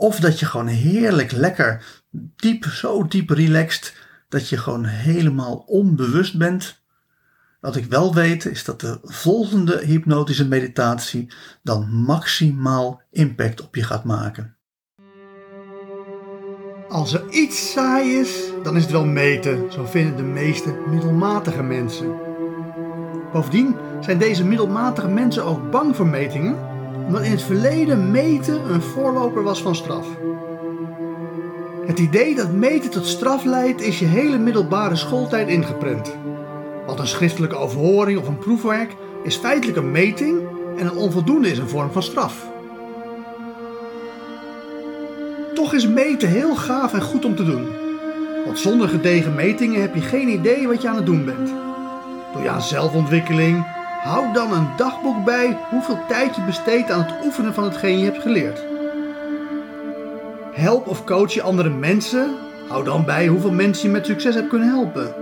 of dat je gewoon heerlijk lekker, diep, zo diep relaxed, dat je gewoon helemaal onbewust bent. Wat ik wel weet is dat de volgende hypnotische meditatie dan maximaal impact op je gaat maken. Als er iets saai is, dan is het wel meten, zo vinden de meeste middelmatige mensen. Bovendien zijn deze middelmatige mensen ook bang voor metingen omdat in het verleden meten een voorloper was van straf. Het idee dat meten tot straf leidt is je hele middelbare schooltijd ingeprent. Want een schriftelijke overhoring of een proefwerk is feitelijk een meting en een onvoldoende is een vorm van straf. Toch is meten heel gaaf en goed om te doen. Want zonder gedegen metingen heb je geen idee wat je aan het doen bent. Doe je aan zelfontwikkeling, Hou dan een dagboek bij hoeveel tijd je besteedt aan het oefenen van hetgeen je hebt geleerd. Help of coach je andere mensen. Hou dan bij hoeveel mensen je met succes hebt kunnen helpen.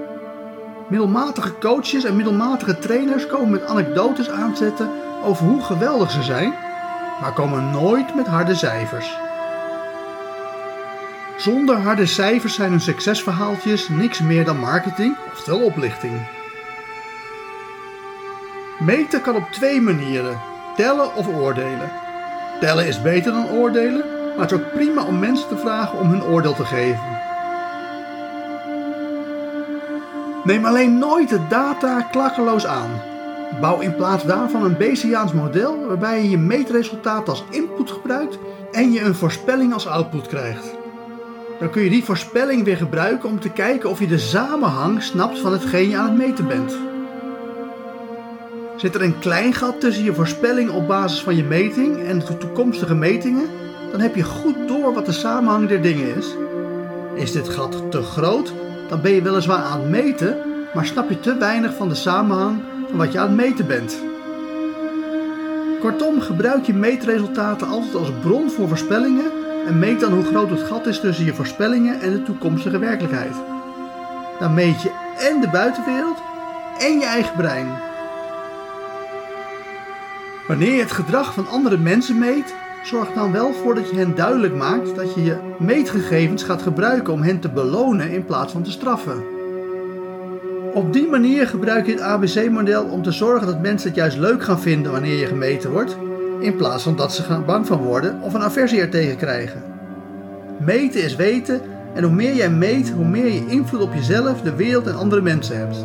Middelmatige coaches en middelmatige trainers komen met anekdotes aanzetten over hoe geweldig ze zijn, maar komen nooit met harde cijfers. Zonder harde cijfers zijn hun succesverhaaltjes niks meer dan marketing, oftewel oplichting. Meten kan op twee manieren: tellen of oordelen. Tellen is beter dan oordelen, maar het is ook prima om mensen te vragen om hun oordeel te geven. Neem alleen nooit de data klakkeloos aan. Bouw in plaats daarvan een Bayesiaans model waarbij je je meetresultaat als input gebruikt en je een voorspelling als output krijgt. Dan kun je die voorspelling weer gebruiken om te kijken of je de samenhang snapt van hetgeen je aan het meten bent. Zit er een klein gat tussen je voorspelling op basis van je meting en de toekomstige metingen, dan heb je goed door wat de samenhang der dingen is. Is dit gat te groot, dan ben je weliswaar aan het meten, maar snap je te weinig van de samenhang van wat je aan het meten bent. Kortom, gebruik je meetresultaten altijd als bron voor voorspellingen en meet dan hoe groot het gat is tussen je voorspellingen en de toekomstige werkelijkheid. Dan meet je en de buitenwereld en je eigen brein. Wanneer je het gedrag van andere mensen meet, zorg dan wel voor dat je hen duidelijk maakt dat je je meetgegevens gaat gebruiken om hen te belonen in plaats van te straffen. Op die manier gebruik je het ABC-model om te zorgen dat mensen het juist leuk gaan vinden wanneer je gemeten wordt, in plaats van dat ze bang van worden of een aversie ertegen krijgen. Meten is weten en hoe meer jij meet, hoe meer je invloed op jezelf, de wereld en andere mensen hebt.